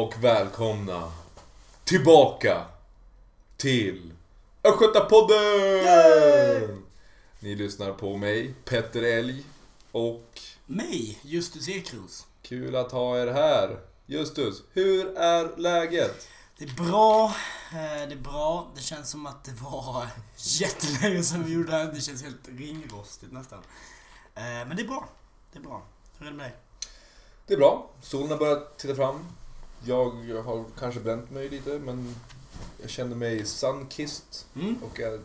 Och välkomna tillbaka till Östgötapodden! Ni lyssnar på mig, Petter Elg och Mig, Justus Ekros. kul att ha er här. Justus, hur är läget? Det är bra, eh, det är bra. Det känns som att det var jättelänge sedan vi gjorde det här. Det känns helt ringrostigt nästan. Eh, Men det är bra. Det är bra. Hur är det med dig? Det är bra. Solen har börjat titta fram. Jag har kanske bränt mig lite, men jag känner mig sunkissed Mm. och är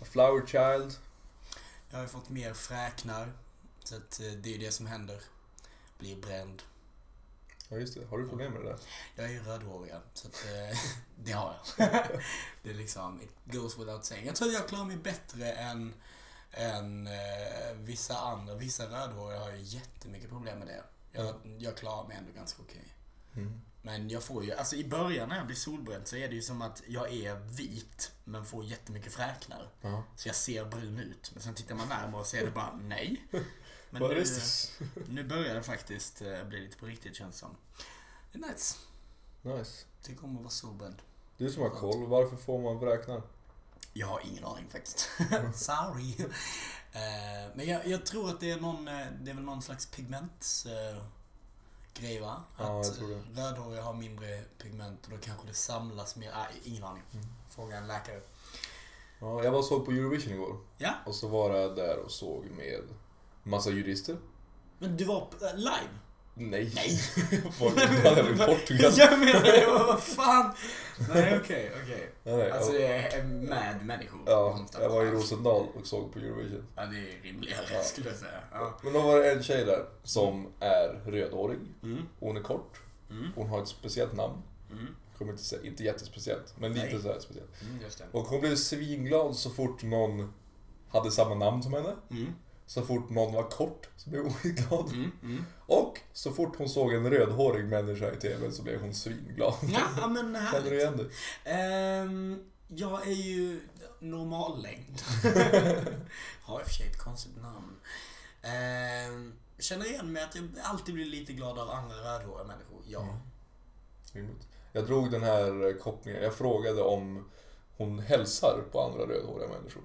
a flower child. Jag har fått mer fräknar. Så att eh, det är det som händer. Blir bränd. Ja, just det. Har du problem med det där? Jag är rödhårig, så att, eh, det har jag. det är liksom, it goes without saying. Jag tror att jag klarar mig bättre än, än eh, vissa andra. Vissa rödhåriga har ju jättemycket problem med det. Jag, jag klarar mig ändå ganska okej. Mm. Men jag får ju, alltså i början när jag blir solbränd så är det ju som att jag är vit men får jättemycket fräknar. Ja. Så jag ser brun ut. Men sen tittar man närmare och ser det bara nej. Men nu, nu börjar det faktiskt eh, bli lite på riktigt känns som. Det är nice. Nice. Tycker om att vara solbränd. Du som har koll, varför får man vräknar? Jag har ingen aning faktiskt. Sorry. Eh, men jag, jag tror att det är någon, eh, det är väl någon slags pigment grej va? Ja, Att jag tror det. rödhåriga har mindre pigment och då kanske det samlas mer. Nej, ingen aning. Mm. Fråga en läkare. Ja, jag var och såg på Eurovision igår. Ja, Och så var jag där och såg med massa jurister. men du var live? Nej. Nej. var var jag i Portugal? Jag menar det, vad fan? Nej, okej, okej. Nej, nej, Alltså jag, det är med människor. ja, jag var i Rosendal och såg på Eurovision. Ja, det är rimligare Ja. skulle jag säga. Ja. Men då var det en tjej där som är rödhårig. Mm, Hon är kort. mm, Hon har ett speciellt namn. mm, Kommer inte säga, inte jättespeciellt, men lite Nej. så här speciellt. mm, det. Och hon blev svinglad så fort någon hade samma namn som henne. Mm, Så fort någon var kort så blev hon skitglad. mm, mm. Och så fort hon såg en rödhårig människa i TV så blev hon svinglad. Ja, men Känner du igen det? Ehm, jag är ju normallängd. Har i och för sig ett konstigt namn. Ehm, känner igen mig att jag alltid blir lite glad av andra rödhåriga människor. Ja. Mm. Jag drog den här kopplingen. Jag frågade om hon hälsar på andra rödhåriga människor.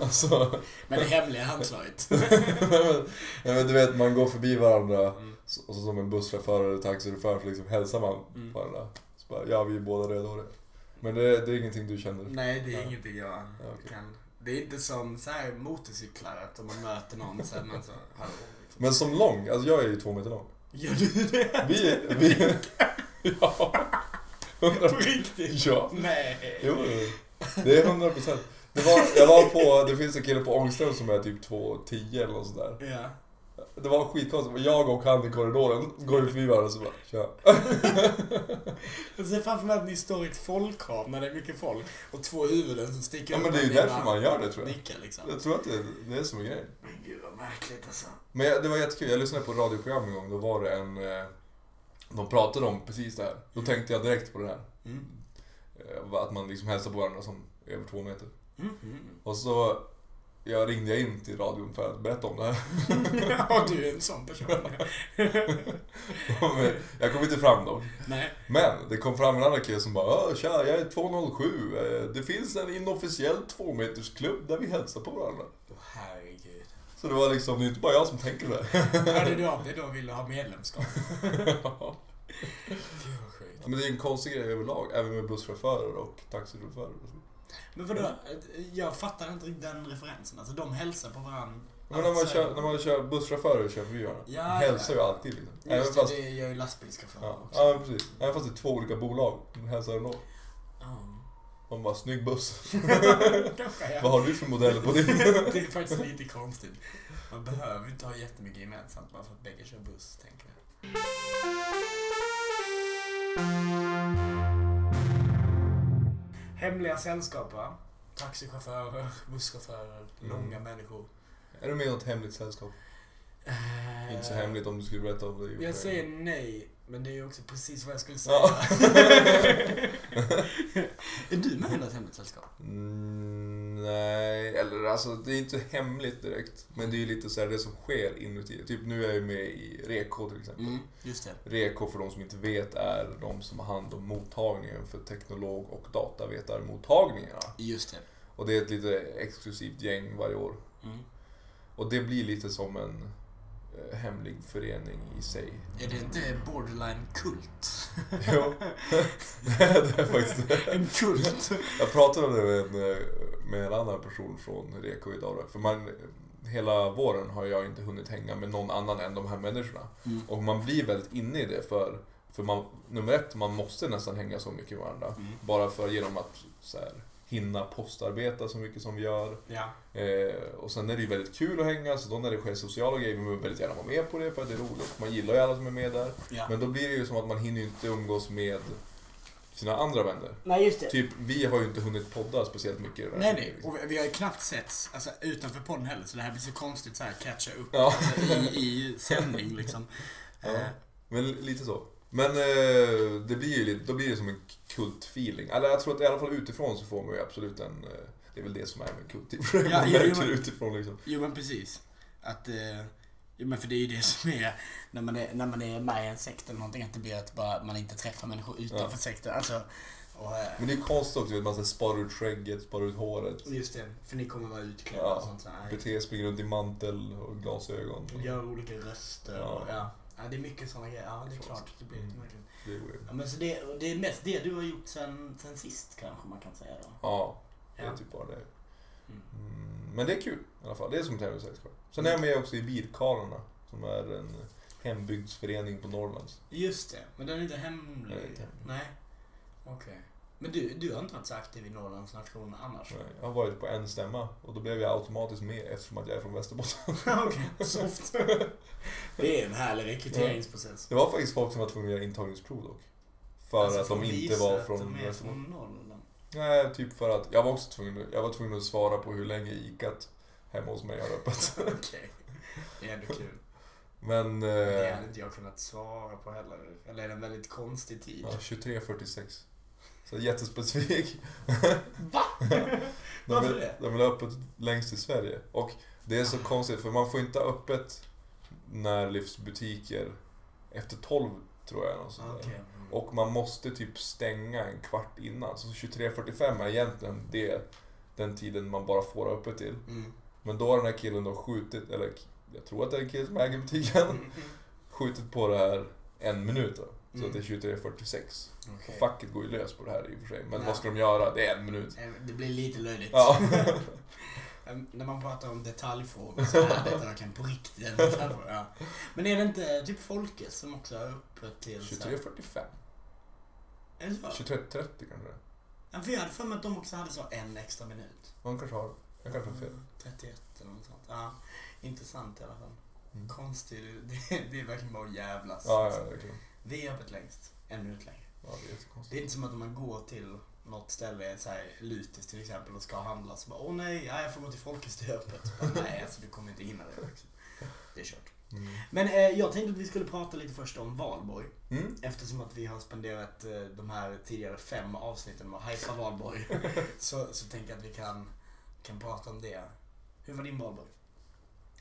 alltså, Men det hemliga handslaget. men, men du vet, man går förbi varandra Mm. och så som en busschaufför eller taxichaufför så liksom hälsar man Mm. på varandra. Så bara, ja, vi är båda rödhåriga. Men det, det är ingenting du känner? Nej, det är Ja. ingenting jag Ja, okej. kan. Det är inte som så här motorcyklar, att om man möter någon så är man så, hallå. Liksom. Men som lång, alltså jag är ju två meter lång. Gör du det? Vi, vi, ja. På riktigt? ja. Nej. Jo, det är hundra procent. Det var, jag var på, det finns en kille på Ångström som är typ 2,10 eller något sådär. Ja. Det var skitkonstigt, jag och han i korridoren går ju förbi varandra och så bara tja. Jag ser framför mig att ni står i ett folkhav när det är mycket folk och två huvuden som sticker Ja men det är ju därför man gör det tror jag. Nickar liksom. Jag tror att det, det är som är grejen. Men gud vad märkligt alltså. Men jag, det var jättekul, jag lyssnade på ett radioprogram en gång, då var det en... De pratade om precis det här. Då tänkte jag direkt på det här. Mm. Eh, Att man liksom hälsar på varandra som över två meter. Mm. Mm. Och så jag ringde in till radion för att berätta om det här. ja, du är en sån person. Jag kom inte fram då. Nej. Men det kom fram en annan kille som bara "Ja, Tja, jag är 207. Eh, Det finns en inofficiell tvåmetersklubb där vi hälsar på varandra. Herregud. Så det var liksom, det är inte bara jag som tänker det. Ja, det är då, det är då vill du ha medlemskap. Vad sjukt. Men det är en konstig grej överlag, även med busschaufförer och taxichaufförer. så. Men vadå, jag fattar inte riktigt den referensen. Alltså de hälsar på varandra. Men när man, kör, när man kör busschaufförer kör förbi varandra, Ja, hälsar ju ja. alltid liksom. Även Just det, fast, det gör ju lastbilschaufförer ja, också. ja, precis. Även fast det är två olika bolag, de hälsar ändå. Man bara, snygg buss. Kanske, ja. Vad har du för modeller på din? Det är faktiskt lite konstigt. Man behöver inte ha jättemycket gemensamt bara för att bägge kör buss, tänker jag. Hemliga sällskap, va? Taxichaufförer, busschaufförer, Mm. långa människor. Är du med i något hemligt sällskap? Eh, Inte så hemligt om du skulle berätta om det. Jag säger nej. Men det är ju också precis vad jag skulle säga. Ja. är du med i något hemligt sällskap? Mm, nej, eller alltså det är inte hemligt direkt. Men det är ju lite så här det som sker inuti. Typ nu är jag ju med i Reko till exempel. Mm, just det. Reko för de som inte vet är de som har hand om mottagningen för teknolog och datavetarmottagningarna. Just det. Och det är ett lite exklusivt gäng varje år. Mm. Och det blir lite som en hemlig förening i sig. Är det inte borderline kult? Jo, det är faktiskt det. En kult? Jag pratade om det med en, eh, med en annan person från Reko idag. då. För man, hela våren har jag inte hunnit hänga med någon annan än de här människorna. Mm. Och man blir väldigt inne i det för, för man, nummer ett, man måste nästan hänga så mycket med varandra. Mm. Bara för genom att så här, hinna postarbeta så mycket som vi gör. Ja. Eh, och sen är det ju väldigt kul att hänga, så då när det sker sociala grejer vill man väldigt gärna vara med på det för att det är roligt. Man gillar ju alla som är med där. ja. Men då blir det ju som att man hinner ju inte umgås med sina andra vänner. Nej, just det. Typ, vi har ju inte hunnit podda speciellt mycket. Nej, nej. Och vi- har ju knappt setts alltså, utanför podden heller, så det här blir så konstigt så här catcha upp Ja. alltså, i, i sändning liksom. Ja. Eh, Men lite så. Men eh, det blir ju lite, då blir det som en kultfeeling. Eller jag tror att i alla fall utifrån så får man ju absolut en... eh, Det är väl det som är med kult. Ja, man ja, märker jo, men- utifrån liksom. Jo men precis. Att, eh, jo, men för det är ju det som är när man är, när man är med i en sekt eller någonting, att det blir att bara, man inte träffar människor utanför Ja. sekten. Alltså, och, Men det är konstigt också att man sparar ut skägget, sparar ut håret. just det, för ni kommer vara utklädda Ja. och sånt. Så. Bete springer runt i mantel och glasögon. Och gör olika röster. Ja. Och, ja. Ja, det är mycket sådana grejer. Ja, det är klart. Det blir lite Mm. märkligt. Det är weird. Ja, men så det, det är mest det du har gjort sen, sen sist kanske man kan säga då. Ja, det är Ja. typ bara det. Mm. Mm, men det är kul i alla fall. Det är som tävlingssällskap. Sen är jag med också i Bilkarlarna. Som är en hembygdsförening på Norrlands. Just det, men den är inte hemlig. Den är inte hemlig. Nej. Okej. Men du, du har inte varit så aktiv i Norrlands nation annars? Nej, Jag har varit på en stämma och då blev jag automatiskt med eftersom att jag är från Västerbotten. Okej, soft. Det är en härlig rekryteringsprocess. Det var faktiskt folk som var tvungna att göra intagningsprov dock. För Alltså, att de inte var från de är Västerbotten. från Norrland. Nej, typ för att jag var också tvungen, jag var tvungen att svara på hur länge Icat hemma hos mig har öppet. Okej. Det är ändå kul. Men... Det Eh, hade inte jag kunnat svara på heller. Eller är det en väldigt konstig tid? ja, 23.46. Så jättespecifik. Va? De vill, det? de vill ha öppet längst i Sverige. Och det är så konstigt för man får inte ha öppet närlivsbutiker efter 12 tror jag. Och. Okej. Mm. och man måste typ stänga en kvart innan. Så 23.45 är egentligen det, den tiden man bara får ha öppet till. Mm. Men då har den här killen då skjutit, eller jag tror att det är en kille som äger butiken, Mm. skjutit på det här en minut då. Så Mm. att det är 23.46. Okej. Facket går ju lös på det här i och för sig. Men Ja. vad ska de göra? Det är en minut. Det blir lite löjligt. Ja. Em, När man pratar om detaljfrågor så är detta verkligen på riktigt en detaljfråga. Ja. Men är det inte typ Folkets som också har öppet till... så här- 23.45. Är det så? 23.30 kanske det. Ja, för jag hade för mig att de också hade så en extra minut. Man kanske har Jag kanske har fel. 31 eller något sånt. Ja, intressant i alla fall. Mm. Konstigt. Det, det är verkligen bara att jävlas. Ja, ja, verkligen. Vi är öppet längst. En minut längre. Ja, det är Det jättekonstigt. är inte som att om man går till något ställe, så här, Lutis till exempel, och ska handla så bara åh nej, ja, jag får gå till Folkets, det är öppet. Så Bara, nej, alltså du kommer inte hinna det. Liksom. Det är kört. Mm. Men eh, jag tänkte att vi skulle prata lite först om Valborg. Mm. Eftersom att vi har spenderat eh, de här tidigare fem avsnitten med att hypa Valborg. så, så tänker jag att vi kan, kan prata om det. Hur var din Valborg?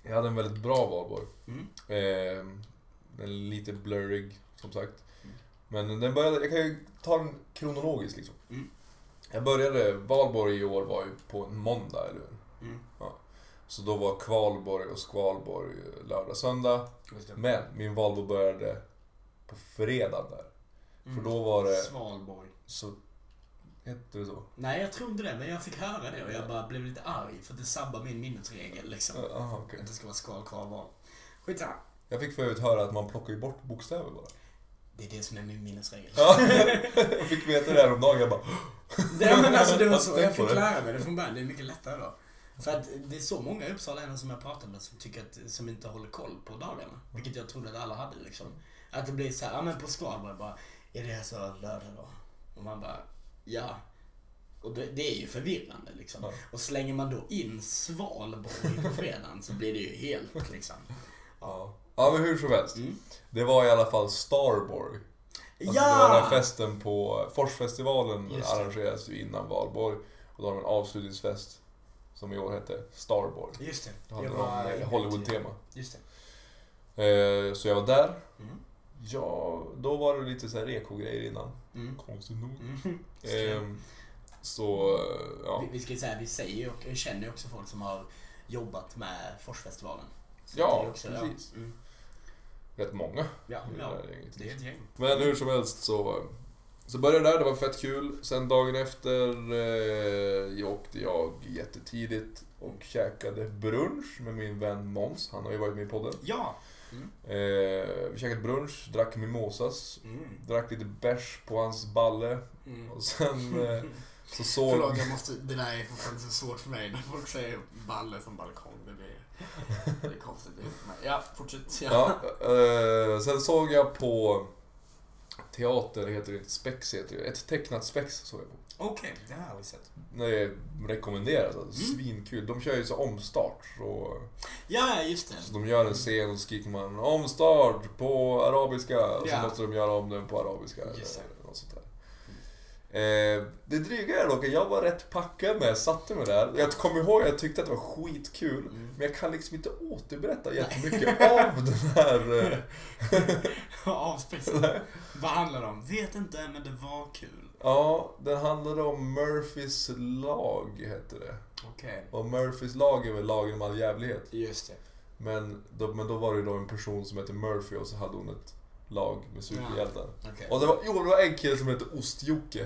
Jag hade en väldigt bra valborg. Mm. Eh, den är lite blurrig, som sagt. Men den började, jag kan ju ta den kronologiskt liksom. Mm. Jag började, valborg i år var ju på en måndag, eller hur? Mm. Så då var kvalborg och skvalborg lördag, söndag. Men min valborg började på fredag där. Mm. För då var det, Svalborg. så, hette det så? Nej, jag tror inte det, men jag fick höra det och jag bara blev lite arg för det sabbar min minnesregel liksom. Aha, okej. Att det ska vara skal, kval, val. Skitsamma. Jag fick förut höra att man plockar ju bort bokstäver bara. Det är det som är min minnesregel. Ja, jag fick veta det här om dagen. Jag bara, Det, men alltså, det var så, jag fick det. lära mig det från början. Det är mycket lättare då. För att det är så många i Uppsala som jag pratar med som tycker att, som inte håller koll på dagarna. Vilket jag trodde att alla hade liksom. Att det blir så här, ja men på Skvalborg bara, är det så lördag då? Och man bara, ja. Och det, det är ju förvirrande liksom. Ja. Och slänger man då in Svalborg på fredagen så blir det ju helt liksom. ja. Ja men hur som helst. Mm. Det var i alla fall Starborg. Alltså, Det var den här festen på Forsfestivalen det. arrangeras ju innan valborg. Och då har de en avslutningsfest som i år hette Starborg. Just det. Då hade Jag de var- eh, Hollywood-tema. Just det. Eh, Så jag var där. Mm. Ja, då var det lite så här reko-grejer innan. Mm. Konstigt nog. Mm. Ehm, Så, eh, ja. Vi, vi ska säga, vi säger och känner också folk som har jobbat med Forsfestivalen. Ja, det också- precis. Ja, mm. Rätt många. ja, i det gänget. det är ett gäng. Men hur som helst så, så började jag där, det var fett kul. Sen dagen efter eh, åkte jag jättetidigt och käkade brunch med min vän Måns. Han har ju varit med i podden. Ja. Eh, vi käkade brunch, drack mimosas, Mm. drack lite bärs på hans balle. Mm. Och sen eh, så såg... Förlåt, jag måste, det där är fortfarande så svårt för mig när folk säger balle som balkong. Det det är konstigt. Men, ja, fortsätt. Ja. Ja, eh, sen såg jag på teater, det heter det inte, Spex heter det. Ett tecknat Spex såg jag på. Okej, det har jag aldrig sett. Det rekommenderas, alltså, Mm. svinkul. De kör ju så omstart. Så, Ja, just det. så de gör en scen och så skriker man omstart på arabiska. Och så Ja. måste de göra om den på arabiska. Just det. Eller något sånt där. Eh, det dryga är dock att jag var rätt packad när jag satte mig där. Jag kommer ihåg att jag tyckte att det var skitkul. Mm. Men jag kan liksom inte återberätta jättemycket av den här... Eh, Avspexat. Vad handlar det om? Vet inte, men det var kul. ja, den handlade om Murphys lag, hette det. Okej. Och Murphys lag är väl lagen om all jävlighet. Just det. Men då, men då var det ju då en person som hette Murphy och så hade hon ett lag med superhjältar. Okej. Och det var, jo, det var en kille som hette Ost-Jocke.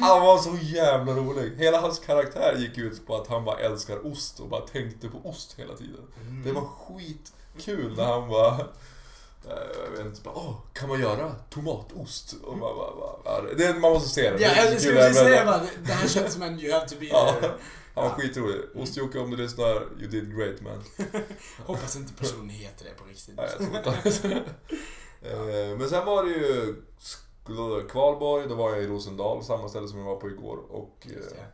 Han var så jävla rolig. Hela hans karaktär gick ut på att han bara älskar ost och bara tänkte på ost hela tiden. Mm. Det var skitkul när han bara... eh, Jag vet inte, bara, Åh, kan man göra tomatost? Och man, bara, bara, det, man måste se det. Ja, jag kul skulle precis säga bara, det här känns som en you have to be Ja. Han var Ja. skitrolig. Ost-Jocke om du lyssnar, you did great man. Hoppas inte personen heter det på riktigt. Nej, jag tror inte. Eh, Men sen var det ju Kvalborg, då var jag i Rosendal, samma ställe som jag var på igår. Och eh,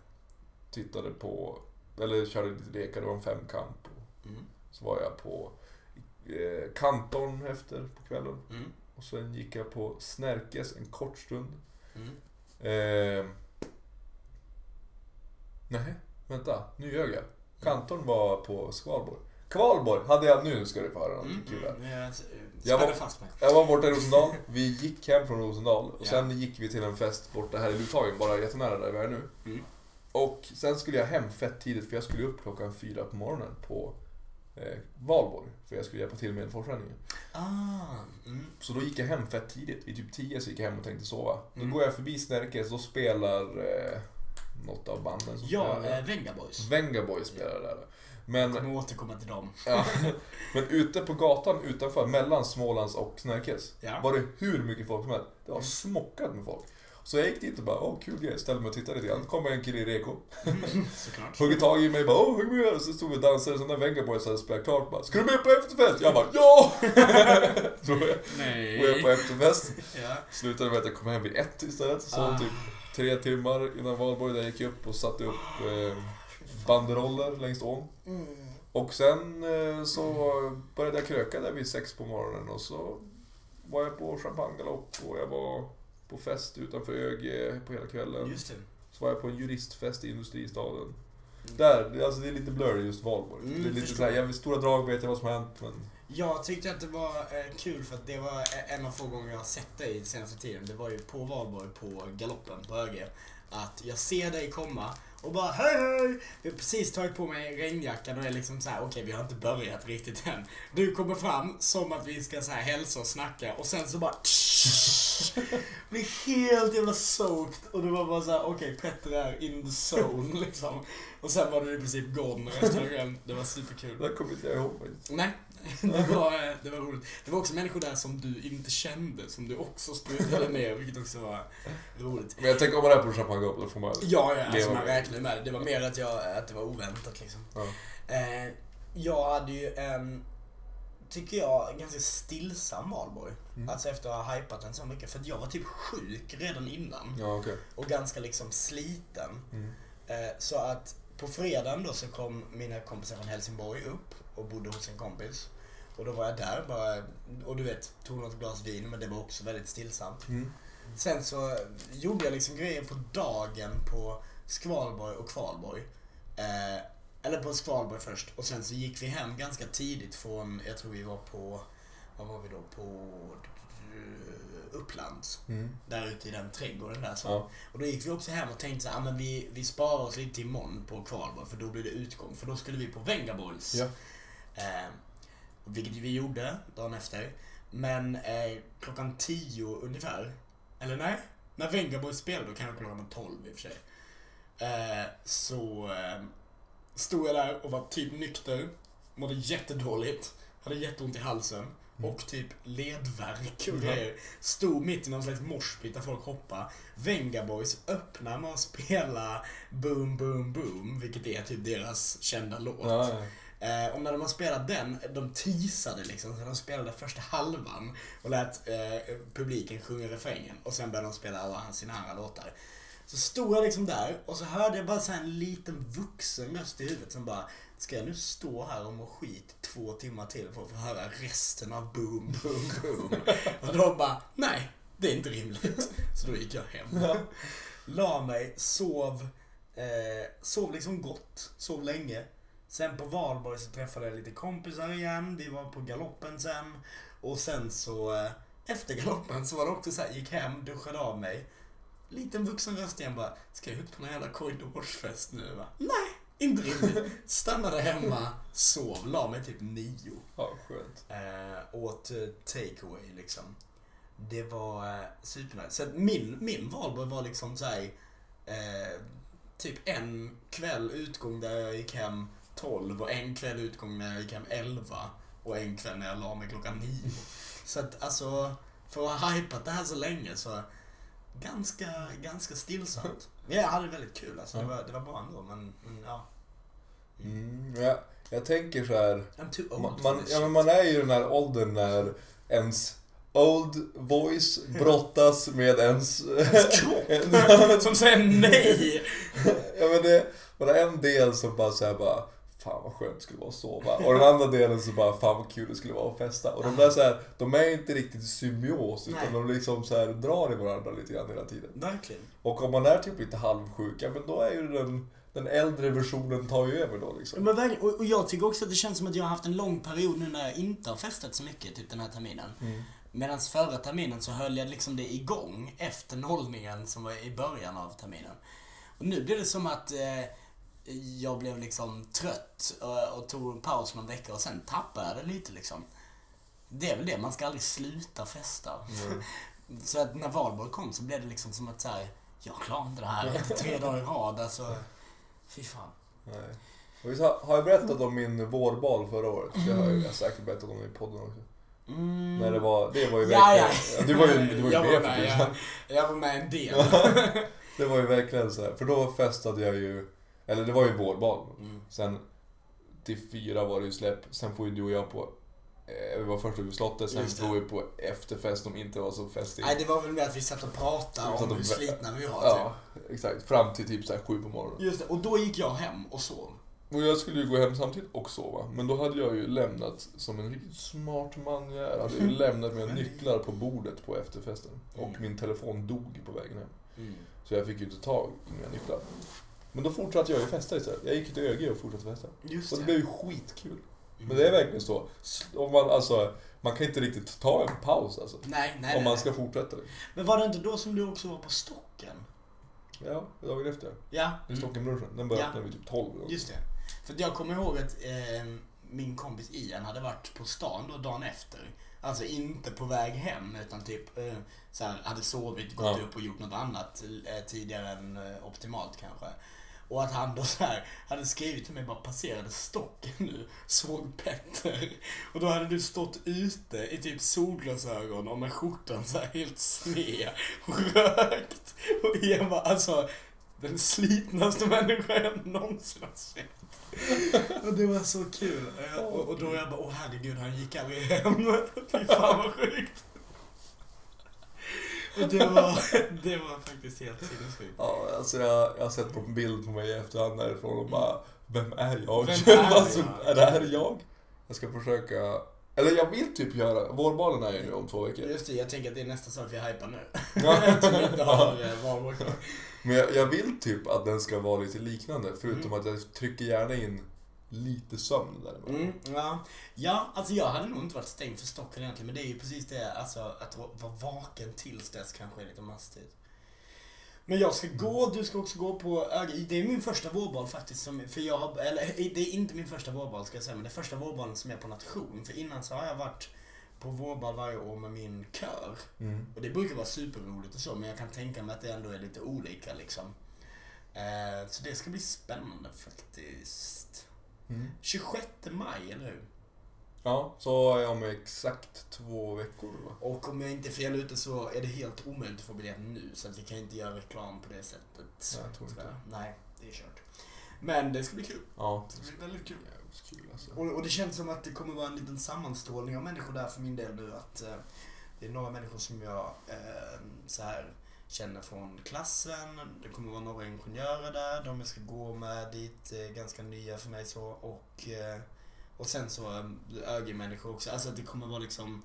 tittade på, eller körde lite lekar, det var en femkamp. Mm. Så var jag på eh, Kanton efter på kvällen. Mm. Och sen gick jag på Snärkes en kort stund. Mm. Eh, nej, vänta, nu ljög jag. Kanton var på Skvalborg. Kvalborg hade jag, nu ska du få höra Mm. kul här. Jag var- fast mig. Jag var borta i Rosendal, vi gick hem från Rosendal och sen gick vi till en fest borta här i Luthagen, bara jättenära där vi är nu. Mm. Och sen skulle jag hem fett tidigt för jag skulle upp klockan fyra på morgonen på eh, Valborg. För jag skulle hjälpa till med forsränningen. Ah. Mm. Så då gick jag hem fett tidigt. Vid typ 10 så gick jag hem och tänkte sova. Mm. Då går jag förbi Snärkes, då spelar eh, något av banden som Ja, spelar. eh, Venga Boys. Venga Boys spelar där. Jag Men, kommer återkomma till dem. ja, men ute på gatan utanför, mellan Smålands och Snärkes, Ja. var det hur mycket folk som helst. Det var smockat med folk. Så jag gick dit och bara, åh kul grej, ställde mig och tittade lite grann. Kom en kille i reko. Såklart. Hugger tag i mig bara, åh häng med. Så stod vi och dansade, så när Venga Boys hade spelat klart bara, ska du med på efterfest? Jag bara, ja! Så var jag Nej. var jag på efterfest. Ja. Slutade med att jag kom hem vid ett istället. Så Ah. typ tre timmar innan valborg där gick jag upp och satte upp eh, banderoller längs ån. Mm. Och sen eh, så började jag kröka där vid sex på morgonen och så var jag på champagnegalopp och jag var på fest utanför ÖG på hela kvällen. Just det. Så var jag på en juristfest i Industristaden. Där, det- alltså det är lite blurry just valborg. Mm, det är lite förstår. jag stora drag vet jag vad som har hänt men... Jag tyckte att det var eh, kul för att det var eh, en av få gånger jag har sett dig den senaste tiden. Det var ju på valborg på galoppen på ÖG. Att jag ser dig komma och bara hej hej! Jag har precis tagit på mig regnjackan och är liksom så här: okej vi har inte börjat riktigt än. Du kommer fram som att vi ska så här hälsa och snacka och sen så bara blir helt jävla soaked och det var bara så här: okej Petter är in the zone liksom. Och sen var du i princip gone resten av. Det var superkul. Det kommer inte jag ihåg faktiskt. Nej, det var, det var roligt. Det var också människor där som du inte kände, som du också sprutade ner, vilket också var roligt. Men jag tänker om man är på champagnegalopp då får man... Ja, ja alltså man räknar med det. Det var mer att, jag, att det var oväntat liksom. Ja. Eh, jag hade ju en, tycker jag, ganska stillsam valborg. Mm. Alltså efter att ha hypat den så mycket. För att jag var typ sjuk redan innan. Ja, okej. Och ganska liksom sliten. Mm. Eh, Så att på fredagen då så kom mina kompisar från Helsingborg upp och bodde hos en kompis. Och då var jag där bara, och du vet, tog något glas vin men det var också väldigt stillsamt. Mm. Sen så gjorde jag liksom grejer på dagen på Skvalborg och Kvalborg. Eh, eller på Skvalborg först och sen så gick vi hem ganska tidigt från, jag tror vi var på, vad var vi då? På Upplands. Mm. Där ute i den trädgården där. Så. Ja. Och då gick vi också hem och tänkte så här, ah, men vi, vi sparar oss lite imorgon på Kvalborg för då blir det utgång. För då skulle vi på Vengaboys. Ja. Eh, vilket vi gjorde dagen efter. Men eh, klockan 10 ungefär, eller nej, när Vengaboys spelade då kanske klockan var 12 i och för sig. Eh, så eh, stod jag där och var typ nykter, mådde jättedåligt, hade jätteont i halsen och typ ledvärk och grejer. Stod mitt i någon slags moshpit där folk hoppade. Vengaboys öppnar med att spela Boom Boom Boom, vilket är typ deras kända låt. Ja, ja. Eh, och när de har spelat den, de teasade liksom, så de spelade första halvan och lät eh, publiken sjunga refrängen och sen började de spela alla sina andra låtar. Så stod jag liksom där och så hörde jag bara så här en liten vuxen röst i huvudet som bara Ska jag nu stå här och må skit två timmar till för att få höra resten av boom, boom, boom? Och då bara, nej, det är inte rimligt. Så då gick jag hem. La mig, sov, eh, sov liksom gott, sov länge. Sen på valborg så träffade jag lite kompisar igen. Vi var på galoppen sen. Och sen så eh, efter galoppen så var det också så här, gick hem, duschade av mig. Liten vuxen röst igen bara, ska jag ut på någon jävla korridorsfest nu? Va? Nej, inte rimligt. Stannade hemma, sov, la mig typ nio. ja, skönt. Eh, åt eh, takeaway liksom. Det var eh, supernice. Så min, min valborg var liksom så här, eh, typ en kväll utgång där jag gick hem 12 och en kväll utgång när jag gick hem 11 och en kväll när jag la mig klockan 9. Så att alltså, för att ha hypat det här så länge så ganska, ganska stillsamt. Men jag hade väldigt kul alltså. Det var, det var bra ändå men, men ja. Mm. Ja, jag tänker så här. I'm too old Man, for man, this ja, men man är ju i den här åldern när ens old voice brottas med ens... Kropp som säger nej! ja, men det var en del som bara såhär bara Fan vad skönt det skulle vara att sova. Och den andra delen så bara fan vad kul det skulle vara att festa. Och de där så här, de är inte riktigt i symbios utan Nej. de liksom så här drar i varandra lite grann hela tiden. Verkligen. Och om man är typ lite halvsjuk, ja men då är ju den, den äldre versionen tar ju över då liksom. Men verkligen, och, och jag tycker också att det känns som att jag har haft en lång period nu när jag inte har festat så mycket, typ den här terminen. Mm. Medan förra terminen så höll jag liksom det igång efter nollningen som var i början av terminen. Och nu blir det som att eh, jag blev liksom trött och, och tog en paus någon vecka och sen tappade jag det lite liksom. Det är väl det, man ska aldrig sluta festa. Mm. Så att när valborg kom så blev det liksom som att så här, jag klarar inte det här efter tre dagar i rad. Alltså, fy fan. Nej. Och visst har jag berättat om min vårbal förra året? Det har jag, jag har säkert berättat om i podden också. Mm. När det var, det var ju verkligen... ja. Du var ju, du var ju Jag med var med, tusan. ja. Jag var med en del. Det var ju verkligen så här, för då festade jag ju, eller det var ju vårbal. Mm. Sen till fyra var det ju släpp, sen får ju du och jag på, eh, vi var först vid slottet, sen får vi på efterfest som inte var så festig. Nej, det var väl mer att vi satt och pratade om och hur slitna vi var. Ja, exakt. Fram till typ så här sju på morgonen. Typ. Just det, och då gick jag hem och sov. Och jag skulle ju gå hem samtidigt och sova. Men då hade jag ju lämnat, som en riktigt smart man jag är, hade jag ju lämnat mina nycklar på bordet på efterfesten. Och Mm. min telefon dog på vägen hem. Så jag fick ju inte tag i mina nycklar. Men då fortsatte jag ju festa istället. Jag gick till ÖG och fortsatte festa. Just Och det det. blev ju skitkul. Men det är verkligen så. Om man, alltså, man kan inte riktigt ta en paus alltså. Nej, nej, Om nej, man ska fortsätta. Men var det inte då som du också var på Stocken? Ja, dagen efter. Ja. I Stockenbrunchen. Den började Ja. vid typ 12. eller något. Just det. För jag kommer ihåg att eh, min kompis Ian hade varit på stan då dagen efter. Alltså inte på väg hem utan typ eh, så hade sovit, gått Ja. upp och gjort något annat eh, tidigare än eh, optimalt kanske. Och att han då så här hade skrivit till mig bara passerade stocken nu, såg Petter. Och då hade du stått ute i typ solglasögon och med skjortan så här helt sned och rökt. Och Ian var alltså den slitnaste människa jag någonsin har sett. Och det var så kul. Och, och då jag bara, åh herregud, han gick aldrig hem. Fy fan vad sjukt. Det var, det var faktiskt helt sinnessjukt. Ja, alltså jag, jag har sett på en bild på mig i efterhand därifrån och bara Vem är jag? Vem är alltså, jag? är det här jag? Jag ska försöka Eller jag vill typ göra, vårbalen är ju nu om två veckor. Just det, jag tänker att det är nästa sak vi hypar nu. Ja. Eh. Men jag, jag vill typ att den ska vara lite liknande, förutom Mm. att jag trycker gärna in lite sömn där. Mm, ja. ja, alltså jag hade nog inte varit stängd för Stockholm egentligen, men det är ju precis det, alltså att vara vaken tills dess kanske är lite mastigt. Men jag ska gå, du ska också gå på. Det är min första vårbal faktiskt, som, för jag har, eller det är inte min första vårbal ska jag säga, men det är första vårbalen som är på nation. För innan så har jag varit på vårbal varje år med min kör. Mm. Och det brukar vara superroligt och så, men jag kan tänka mig att det ändå är lite olika liksom. Eh, så det ska bli spännande faktiskt. Mm. 26 maj, eller hur? Ja, så är jag om exakt två veckor va? Och om jag inte är fel ute så är det helt omöjligt att få biljett nu, så att vi kan inte göra reklam på det sättet. Nej, jag tror inte. Nej, det är kört. Men det ska bli kul. Ja. Det ska bli väldigt kul. Kul alltså. Och, och det känns som att det kommer vara en liten sammanstrålning av människor där för min del nu. Att eh, det är några människor som jag eh, så här känner från klassen. Det kommer vara några ingenjörer där. De jag ska gå med dit är ganska nya för mig så. Och, eh, och sen så eh, ÖG-människor också. Alltså det kommer vara liksom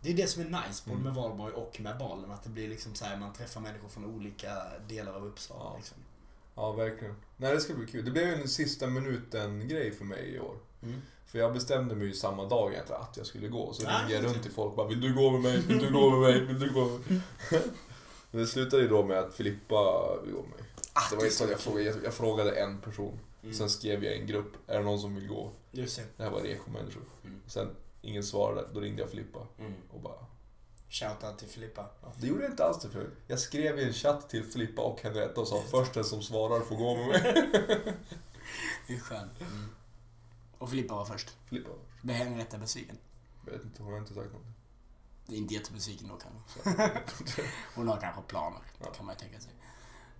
det är det som är nice både Mm. med Valborg och med balen. Att det blir liksom så här, man träffar människor från olika delar av Uppsala. Ja. Liksom. Ja, verkligen. Nej, det ska bli kul. Det blev en sista minuten-grej för mig i år. Mm. För jag bestämde mig ju samma dag egentligen att jag skulle gå. Så Ah, ringde jag runt till folk bara Vill du gå med mig? Vill du gå med mig? Vill du gå med mig? Men det slutade ju då med att Filippa vill gå med mig. Ah, Det var så att jag frågade, jag frågade en person. Mm. Sen skrev jag i en grupp, är det någon som vill gå? Just det. Det här var rekomänniskor. Mm. Sen ingen svarade, då ringde jag Filippa Mm. och bara Shoutout till Filippa. ja, Det gjorde jag inte alls förut. Jag skrev i en chatt till Filippa och Henrietta och sa först den som svarar får gå med mig. Det är skönt. Mm. Och Filippa var först. Filippa, Blev Henrietta besviken? jag vet inte, hon har inte sagt något. Det är inte jättebesviken då kanske. Hon har kanske planer, Ja. kan man ju tänka sig.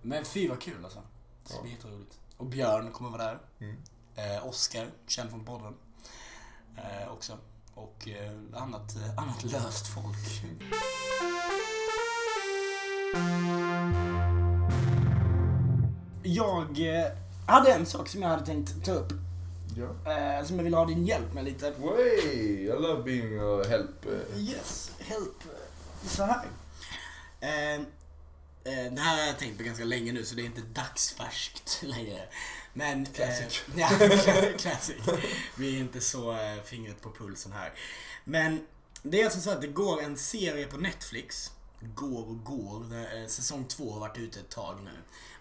Men fy vad kul alltså. Det ska Ja. bli jätteroligt. Och Björn kommer vara där. Mm. Eh, Oskar, känd från podden. Eh, också. Och eh, annat, eh, annat löst folk. Jag eh, hade en sak som jag hade tänkt ta upp. Eh, som jag vill ha din hjälp med lite. Way! I love being a help. eh. Yes, help. Så här. Eh, eh, det här har jag tänkt på ganska länge nu så det är inte dagsfärskt längre. Men... Classic. Eh, ja, classic. Vi är inte så eh, fingret på pulsen här. Men det är alltså så att det går en serie på Netflix. Går och går. Eh, säsong två har varit ute ett tag nu.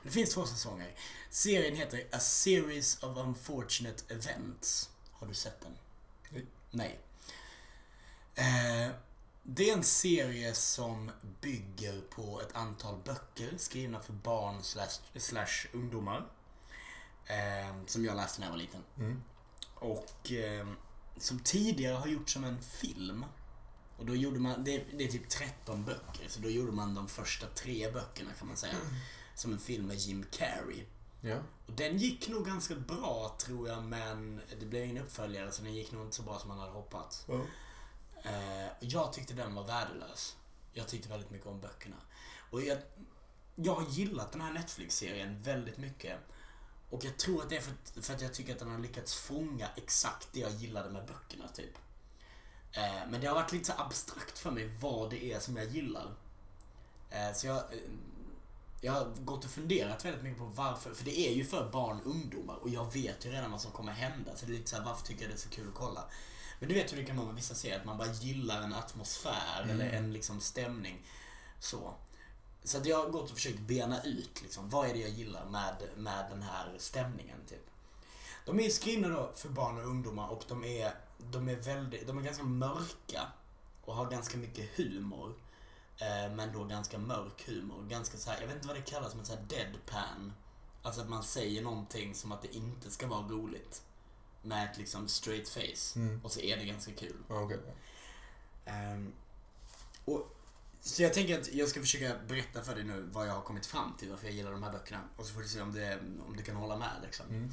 Det finns två säsonger. Serien heter A Series of Unfortunate Events. Har du sett den? Nej. Nej. Eh, det är en serie som bygger på ett antal böcker skrivna för barn slash, slash ungdomar. Eh, som jag läste när jag var liten. Mm. Och eh, som tidigare har gjorts som en film. Och då gjorde man, det, det är typ 13 böcker, så då gjorde man de första tre böckerna kan man säga. Som en film med Jim Carrey. Ja. Och den gick nog ganska bra tror jag, men det blev ingen uppföljare så den gick nog inte så bra som man hade hoppats. Ja. Eh, jag tyckte den var värdelös. Jag tyckte väldigt mycket om böckerna. Och jag, jag har gillat den här Netflix-serien väldigt mycket. Och jag tror att det är för, att- för att jag tycker att den har lyckats fånga exakt det jag gillade med böckerna, typ. Eh, men det har varit lite så abstrakt för mig vad det är som jag gillar. Eh, så jag, jag har gått och funderat väldigt mycket på varför. För det är ju för barn och ungdomar och jag vet ju redan vad som kommer hända. Så det är lite så här, varför tycker jag det är så kul att kolla? Men du vet hur det kan vara med vissa serier, att man bara gillar en atmosfär Mm. eller en liksom stämning. Så. Så att jag har gått och försökt bena ut liksom, vad är det jag gillar med, med den här stämningen typ. De är skrivna då för barn och ungdomar och de är, de är väldigt, de är ganska mörka och har ganska mycket humor. Eh, men då ganska mörk humor. Ganska så här, jag vet inte vad det kallas, men så här deadpan. Alltså att man säger någonting som att det inte ska vara roligt. Med ett liksom straight face. Mm. Och så är det ganska kul. Ja, okej. Ehm, och, så jag tänker att jag ska försöka berätta för dig nu vad jag har kommit fram till, varför jag gillar de här böckerna. Och så får du se om, det, om du kan hålla med liksom. Mm.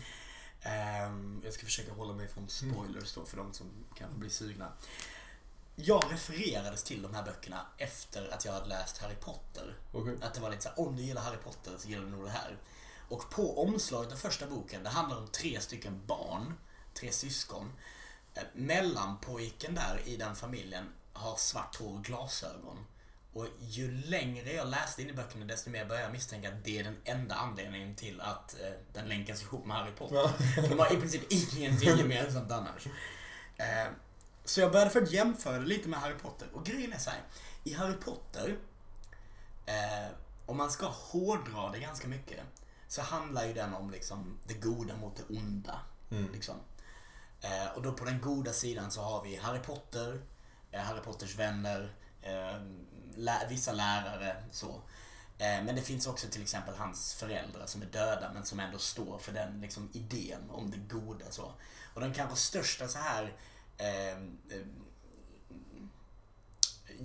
Ehm, jag ska försöka hålla mig från spoilers då för de som kanske blir sugna. Jag refererades till de här böckerna efter att jag hade läst Harry Potter. Okej. Att det var lite såhär, om du gillar Harry Potter så gillar du nog det här. Och på omslaget av första boken, det handlar om tre stycken barn, tre syskon. eh, mellanpojken där i den familjen har svart hår och glasögon. Och ju längre jag läste in i böckerna desto mer började jag misstänka att det är den enda anledningen till att eh, den länkas ihop med Harry Potter. Ja. De har i princip ingenting gemensamt annars. Eh, så jag började för att jämföra det lite med Harry Potter. Och grejen är så här. I Harry Potter, eh, om man ska hårdra det ganska mycket, så handlar ju den om liksom det goda mot det onda. Mm. Liksom. Eh, och då på den goda sidan så har vi Harry Potter, eh, Harry Potters vänner, eh, lä- vissa lärare så. Eh, men det finns också till exempel hans föräldrar som är döda men som ändå står för den liksom, idén om det goda. Så. Och den kanske största så här eh,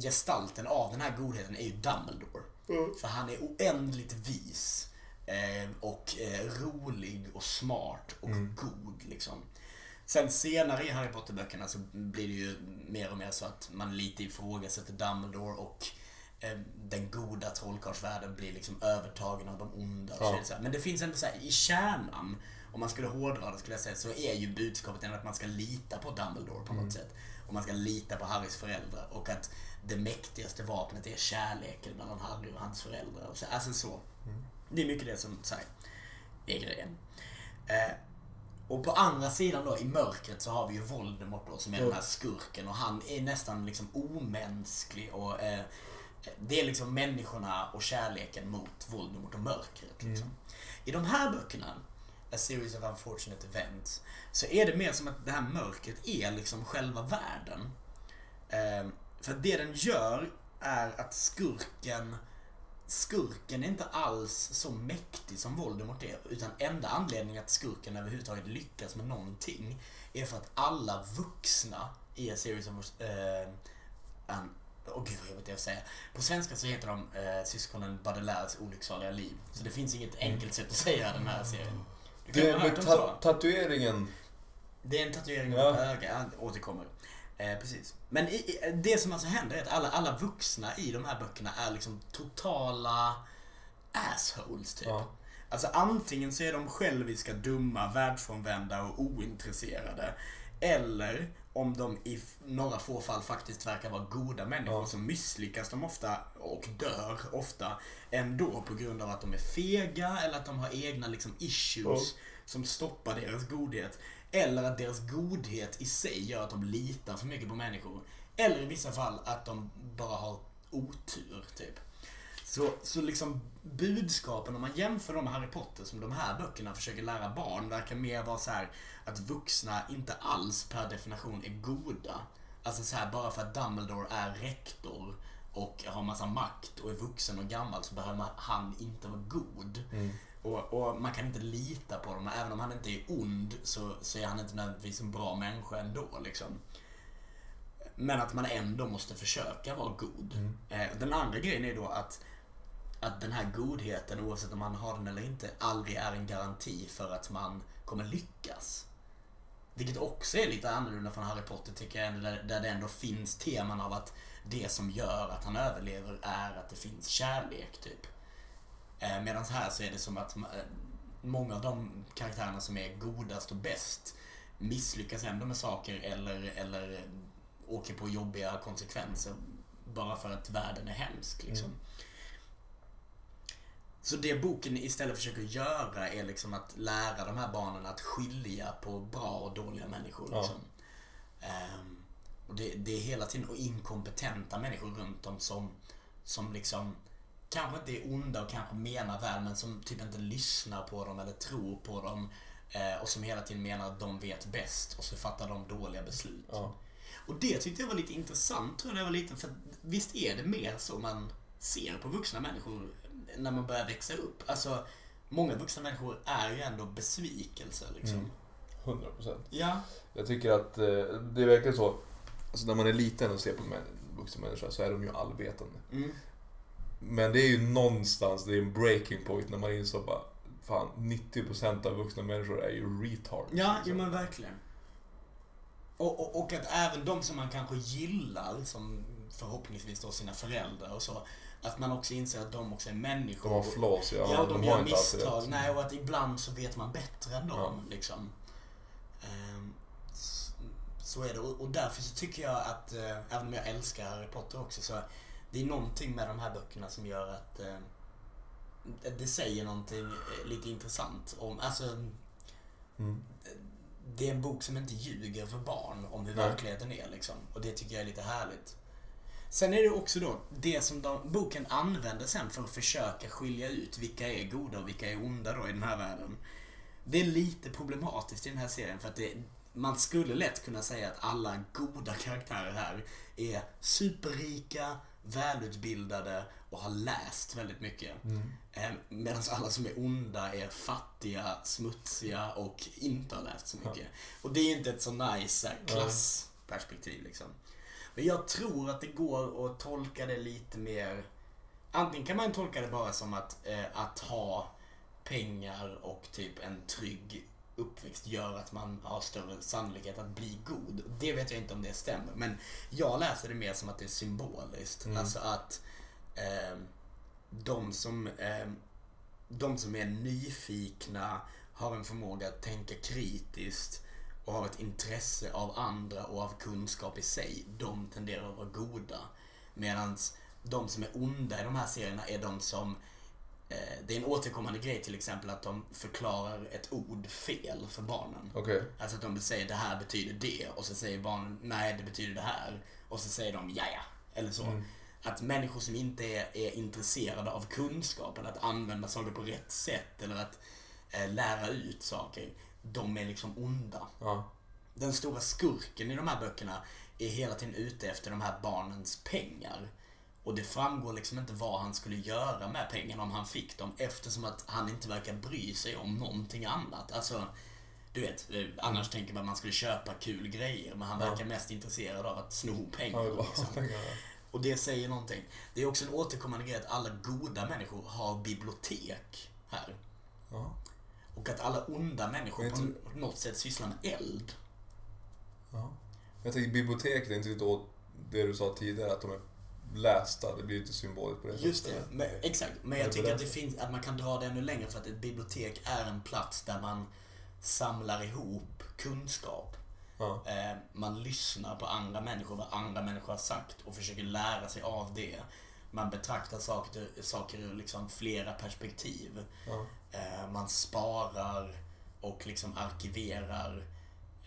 gestalten av den här godheten är ju Dumbledore. För han är oändligt vis. Eh, och eh, rolig och smart och god liksom. Sen senare i Harry Potter-böckerna så blir det ju mer och mer så att man lite ifrågasätter Dumbledore och eh, den goda trollkarlsvärlden blir liksom övertagen av de onda. Och Ja. så. Men det finns ändå så här, i kärnan, om man skulle hårdra det skulle jag säga, så är ju budskapet att man ska lita på Dumbledore på något sätt. Och man ska lita på Harrys föräldrar. Och att det mäktigaste vapnet är kärleken mellan Harry och hans föräldrar. Och så, alltså så. Det är mycket det som så här, är grejen. Eh, och på andra sidan då, i mörkret, så har vi ju Voldemort då, som är den här skurken. Och han är nästan liksom omänsklig. Och eh, Det är liksom människorna och kärleken mot Voldemort och mörkret. Liksom. I de här böckerna, A series of unfortunate events, så är det mer som att det här mörkret är liksom själva världen. Eh, för det den gör är att skurken Skurken är inte alls så mäktig som Voldemort är. Utan enda anledningen att skurken överhuvudtaget lyckas med någonting är för att alla vuxna i A series of... Eh, Åh gud vad jobbigt det är att säga. På svenska så heter de eh, syskonen Baudelaires olycksaliga liv. Så det finns inget enkelt sätt att säga den här serien. Du med ta- tatueringen. Det är en tatuering Ja. på ögat, ja, återkommer. Eh, precis. Men i, i, det som alltså händer är att alla, alla vuxna i de här böckerna är liksom totala assholes typ. Ja. Alltså antingen så är de själviska, dumma, världsfrånvända och ointresserade. Eller om de i några få fall faktiskt verkar vara goda människor Ja. så misslyckas de ofta och dör ofta ändå på grund av att de är fega eller att de har egna liksom issues som stoppar deras godhet. Eller att deras godhet i sig gör att de litar för mycket på människor. Eller i vissa fall att de bara har otur, typ. Så, så liksom budskapen, om man jämför med Harry Potter som de här böckerna försöker lära barn, verkar mer vara så här att vuxna inte alls per definition är goda. Alltså så här, bara för att Dumbledore är rektor och har massa makt och är vuxen och gammal så behöver han inte vara god. Och, och man kan inte lita på dem. Även om han inte är ond så, så är han inte nödvändigtvis en bra människa ändå. Liksom. Men att man ändå måste försöka vara god. Eh, den andra grejen är då att, att den här godheten, oavsett om man har den eller inte, aldrig är en garanti för att man kommer lyckas. Vilket också är lite annorlunda från Harry Potter tycker jag, där, där det ändå finns teman av att det som gör att han överlever är att det finns kärlek, typ. Eh, Medan här så är det som att eh, många av de karaktärerna som är godast och bäst misslyckas ändå med saker eller, eller åker på jobbiga konsekvenser bara för att världen är hemsk. Liksom. Mm. Så det boken istället försöker göra är liksom att lära de här barnen att skilja på bra och dåliga människor. Ja. Liksom. Ehm, och det, det är hela tiden och inkompetenta människor runt om som, som liksom kanske inte är onda och kanske menar väl men som typ inte lyssnar på dem eller tror på dem. Eh, och som hela tiden menar att de vet bäst och så fattar de dåliga beslut. Ja. Och det tyckte jag var lite intressant tror jag när jag var liten. För visst är det mer så man ser på vuxna människor när man börjar växa upp. Alltså, många vuxna människor är ju ändå besvikelser liksom. Mm. 100 procent. Ja. Jag tycker att eh, det är verkligen så. Alltså när man är liten och ser på en vuxen människa så är de ju allvetande. Mm. Men det är ju någonstans, det är en breaking point när man inser bara Fan, 90% av vuxna människor är ju retards. Ja, liksom. men verkligen. Och, och, och att även de som man kanske gillar, som förhoppningsvis då sina föräldrar och så, att man också inser att de också är människor. De har flaws, ja. Ja, och de, gör misstag. Nej, och att ibland så vet man bättre än dem. Ja. Liksom. Ehm, Så är det. Och, och därför så tycker jag att, eh, även om jag älskar Harry Potter också, så det är någonting med de här böckerna som gör att eh, det säger någonting eh, lite intressant om, alltså Mm. det är en bok som inte ljuger för barn om hur Nej. verkligheten är liksom. Och det tycker jag är lite härligt. Sen är det också då, det som de, boken använder sen för att försöka skilja ut vilka är goda och vilka är onda då i den här världen. Det är lite problematiskt i den här serien för att det, man skulle lätt kunna säga att alla goda karaktärer här är superrika, välutbildade och har läst väldigt mycket. Mm. Medan alla som är onda är fattiga, smutsiga och inte har läst så mycket. Och det är inte ett så nice eh, klassperspektiv liksom. Men jag tror att det går att tolka det lite mer... Antingen kan man tolka det bara som att, eh, att ha pengar och typ en trygg uppväxt gör att man har större sannolikhet att bli god. Det vet jag inte om det stämmer. Men jag läser det mer som att det är symboliskt. Mm. Alltså att eh, de som eh, de som är nyfikna, har en förmåga att tänka kritiskt och har ett intresse av andra och av kunskap i sig, de tenderar att vara goda. Medan de som är onda i de här serierna är de som eh, det är en återkommande grej till exempel att de förklarar ett ord fel för barnen. Okej. Alltså att de säger det här betyder det och så säger barnen nej det betyder det här. Och så säger de ja ja. Eller så. Mm. Att människor som inte är, är intresserade av kunskapen, att använda saker på rätt sätt eller att eh, lära ut saker, de är liksom onda. Ja. Den stora skurken i de här böckerna är hela tiden ute efter de här barnens pengar. Och det framgår liksom inte vad han skulle göra med pengarna om han fick dem eftersom att han inte verkar bry sig om någonting annat. Alltså, du vet, eh, annars tänker man att man skulle köpa kul grejer men han Ja. verkar mest intresserad av att sno Ja, pengar. var liksom. Och det säger någonting. Det är också en återkommande grej att alla goda människor har bibliotek här. Ja. Och att alla onda människor på inte- något sätt sysslar med eld. Ja. Jag tänker biblioteket är inte åt det du sa tidigare, att de är lästa. Det blir lite symboliskt på det Just det, sättet. men, exakt. Men jag det tycker att, det finns, att man kan dra det ännu längre för att ett bibliotek är en plats där man samlar ihop kunskap. Ja. Eh, man lyssnar på andra människor, vad andra människor har sagt och försöker lära sig av det. Man betraktar saker, saker ur liksom flera perspektiv. Ja. Eh, man sparar och liksom arkiverar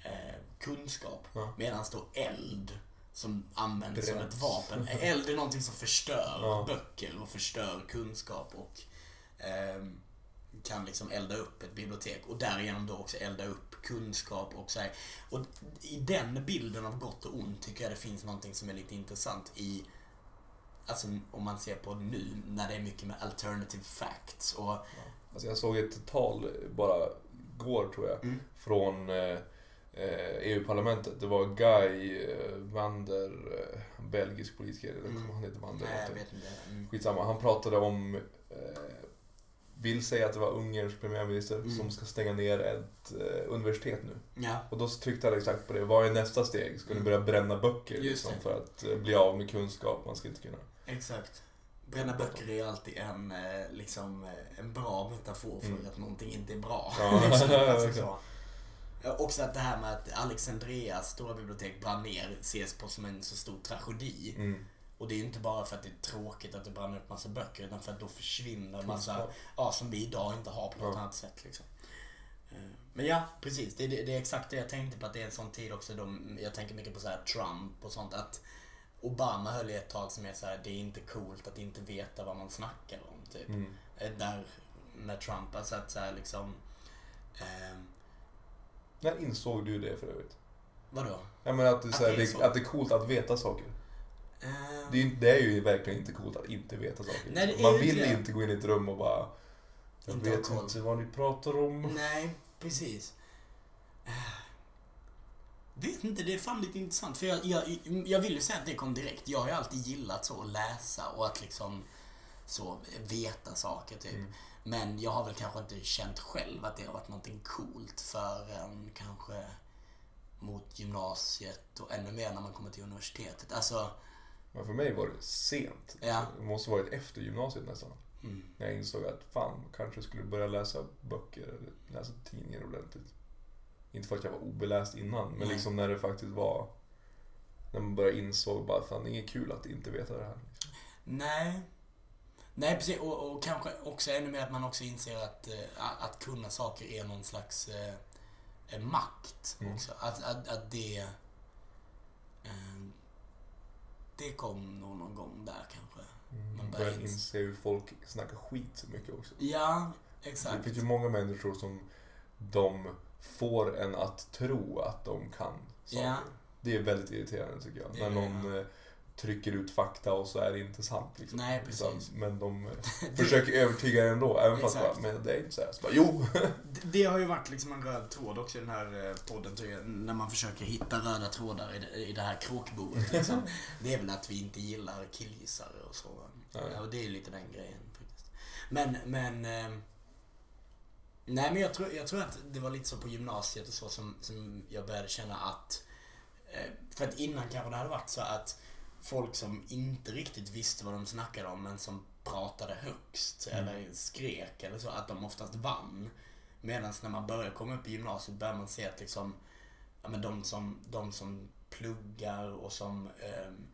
eh, kunskap. Ja. Medan då eld som används som Bränns. ett vapen. Eld är någonting som förstör Ja. böcker och förstör kunskap och ehm, kan liksom elda upp ett bibliotek och därigenom då också elda upp kunskap och så här. Och i den bilden av gott och ont tycker jag det finns någonting som är lite intressant i Alltså om man ser på nu när det är mycket med alternative facts och Alltså jag såg ett tal bara igår tror jag, Mm. från eh, eh, EU-parlamentet. Det var Guy eh, Wander, eh, belgisk politiker, eller Mm. han heter Wander? Nej, jag heter. vet inte. Mm. Skitsamma, han pratade om, eh, vill säga att det var Ungerns premiärminister Mm. som ska stänga ner ett eh, universitet nu. Ja, Och då tryckte han exakt på det, vad är nästa steg? Ska ni börja bränna böcker Mm. Liksom, för att eh, bli av med kunskap? Man ska inte kunna... exakt. Bränna böcker är alltid en, eh, liksom, eh, en bra metafor för Mm. att någonting inte är bra. Ja. liksom, alltså, så. Ja, Också att det här med att Alexandrias stora bibliotek brann ner ses på som en så stor tragedi. Mm. Och det är ju inte bara för att det är tråkigt att det brann upp massa böcker utan för att då försvinner massa, ja, som vi idag inte har på något annat sätt. Liksom. Eh, Men ja, precis. Det, det, det är exakt det jag tänkte på. Att det är en sån tid också då jag tänker mycket på så här Trump och sånt. Att Obama höll i ett tag som är så här, det är inte coolt att inte veta vad man snackar om. Typ. Mm. Eh, Där med Trump, alltså att så här liksom... Eh, När insåg du det för övrigt? vadå? Jag menar att det, är så här, Att det att det är coolt att veta saker. Eh, Det är, ju- det är ju verkligen inte coolt att inte veta saker. Nej, Man vill det. inte gå in i ett rum och bara... Jag Inte vet inte vad ni pratar om. Nej, precis. Vet inte, det är fan lite intressant. För jag, jag, jag vill ju säga att det kom direkt. Jag har ju alltid gillat så att läsa och att liksom så veta saker typ. Mm. Men jag har väl kanske inte känt själv att det har varit någonting coolt förrän kanske mot gymnasiet och ännu mer när man kommer till universitetet. Alltså, Men för mig var det sent. Ja. Det måste varit efter gymnasiet nästan. mm, När jag insåg att fan, kanske skulle börja läsa böcker eller läsa tidningar ordentligt. Inte för att jag var obeläst innan, men liksom när det faktiskt var... När man började insåg bara, fan det är kul att inte veta det här. Liksom. Nej. Nej, precis. Och, och kanske också ännu mer att man också inser att, eh, att, kunna saker är någon slags eh, eh, makt Mm. också. Att, att, att det... Eh, det kom nog någon gång där kanske. Man Man börjar ins- inse hur folk snackar skit så mycket också. Ja, Det exakt. finns ju många människor som de får en att tro att de kan saker. Ja. Det är väldigt irriterande tycker jag. När är- någon eh, trycker ut fakta och så är det inte sant. Liksom. Nej, precis. Men de eh, försöker övertyga en ändå. Även fast bara, men det är inte så här. Så bara, jo! Det- Det har ju varit liksom en röd tråd också i den här eh, podden, tycker jag, när man försöker hitta röda trådar i det, i det här kråkboet. Liksom. Det är väl att vi inte gillar killgissare och så. Ja, och det är lite den grejen faktiskt. Men, men... Eh, nej, men jag tror, jag tror att det var lite så på gymnasiet och så som, som jag började känna att... Eh, för att innan kanske det hade varit så att folk som inte riktigt visste vad de snackade om men som pratade högst Mm. eller skrek eller så, att de oftast vann. Medan när man börjar komma upp i gymnasiet börjar man se att liksom, ja, men de, som, de som pluggar och som ehm,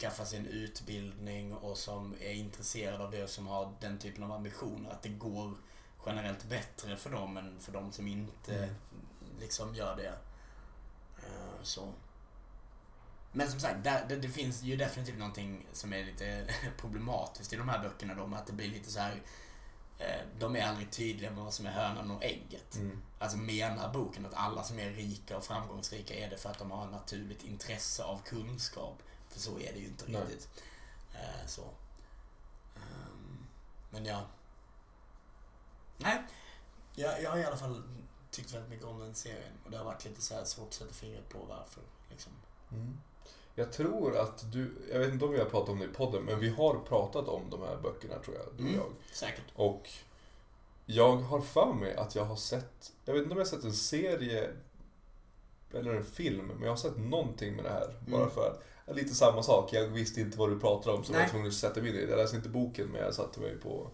skaffar sig en utbildning och som är intresserade av det och som har den typen av ambitioner, att det går generellt bättre för dem än för de som inte Mm. liksom gör det. Eh, så. Men som sagt, där, det, det finns ju definitivt någonting som är lite problematiskt i de här böckerna då, med att det blir lite så här. eh, De är aldrig tydliga med vad som är hönan och ägget. Mm. Alltså menar boken att alla som är rika och framgångsrika är det för att de har ett naturligt intresse av kunskap? För så är det ju inte Nej. riktigt. Eh, så. Ehm, men ja. Nej. Jag, jag har i alla fall tyckt väldigt mycket om den serien. Och det har varit lite så här svårt att sätta fingret på varför. Liksom. Mm. Jag tror att du, jag vet inte om vi har pratat om det i podden, men vi har pratat om de här böckerna tror jag, du och Mm. jag. Säkert. Och jag har för mig att jag har sett, jag vet inte om jag har sett en serie eller en film, men jag har sett någonting med det här. Bara Mm. för att, lite samma sak, jag visste inte vad du pratar om så jag Nej. var tvungen att sätta mig in i det. Jag läste inte boken, men jag satte mig på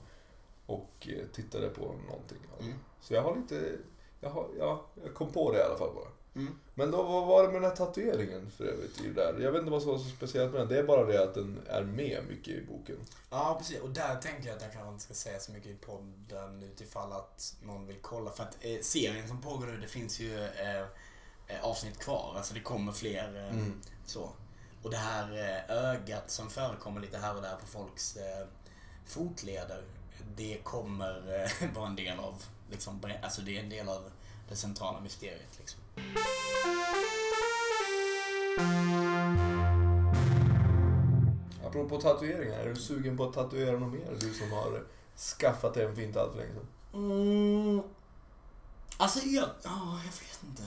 och eh, tittade på någonting. Mm. Så jag har lite, jag, har, ja, jag kom på det i alla fall bara. Mm. Men då, vad var det med den här tatueringen för övrigt i det där? Jag vet inte vad som var så speciellt med den. Det är bara det att den är med mycket i boken. Ja, precis. Och där tänker jag att jag kanske inte ska säga så mycket i podden utifall att någon vill kolla. För att eh, serien som pågår nu, det finns ju eh, eh, avsnitt kvar. Alltså det kommer fler eh, Mm. så. Och det här eh, ögat som förekommer lite här och där på folks fotleder, det kommer eh, vara en del av, liksom, alltså det är en del av det centrala mysteriet. Liksom. Apropå tatueringar, är du sugen på att tatuera något mer? Du som har skaffat dig en fint allt för länge sedan. Mm. Alltså jag, ja, jag vet inte.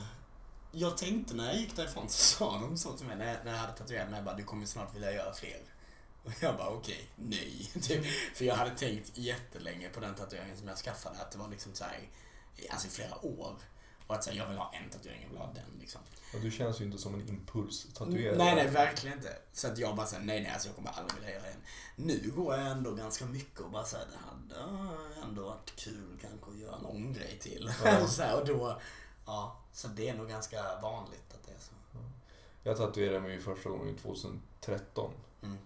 Jag tänkte när jag gick därifrån så sa de så till mig när jag, när jag hade tatuerat mig, bara, du kommer snart vilja göra fler. Och jag bara okej, nej. Typ. För jag hade tänkt jättelänge på den tatueringen som jag skaffade, att det var liksom så här, alltså i flera år. Och att säga jag vill ha en tatuering, jag vill ha den liksom. Och du känns ju inte som en impulstatuerare. Nej, nej, verkligen inte. Så att jag bara säger nej, nej, alltså jag kommer aldrig vilja göra en. Nu går jag ändå ganska mycket och bara säger det hade ändå varit kul kanske att göra någon grej till. Ja. så här, och då, ja, så det är nog ganska vanligt att det är så. Jag tatuerade mig första gången 2013. Mm.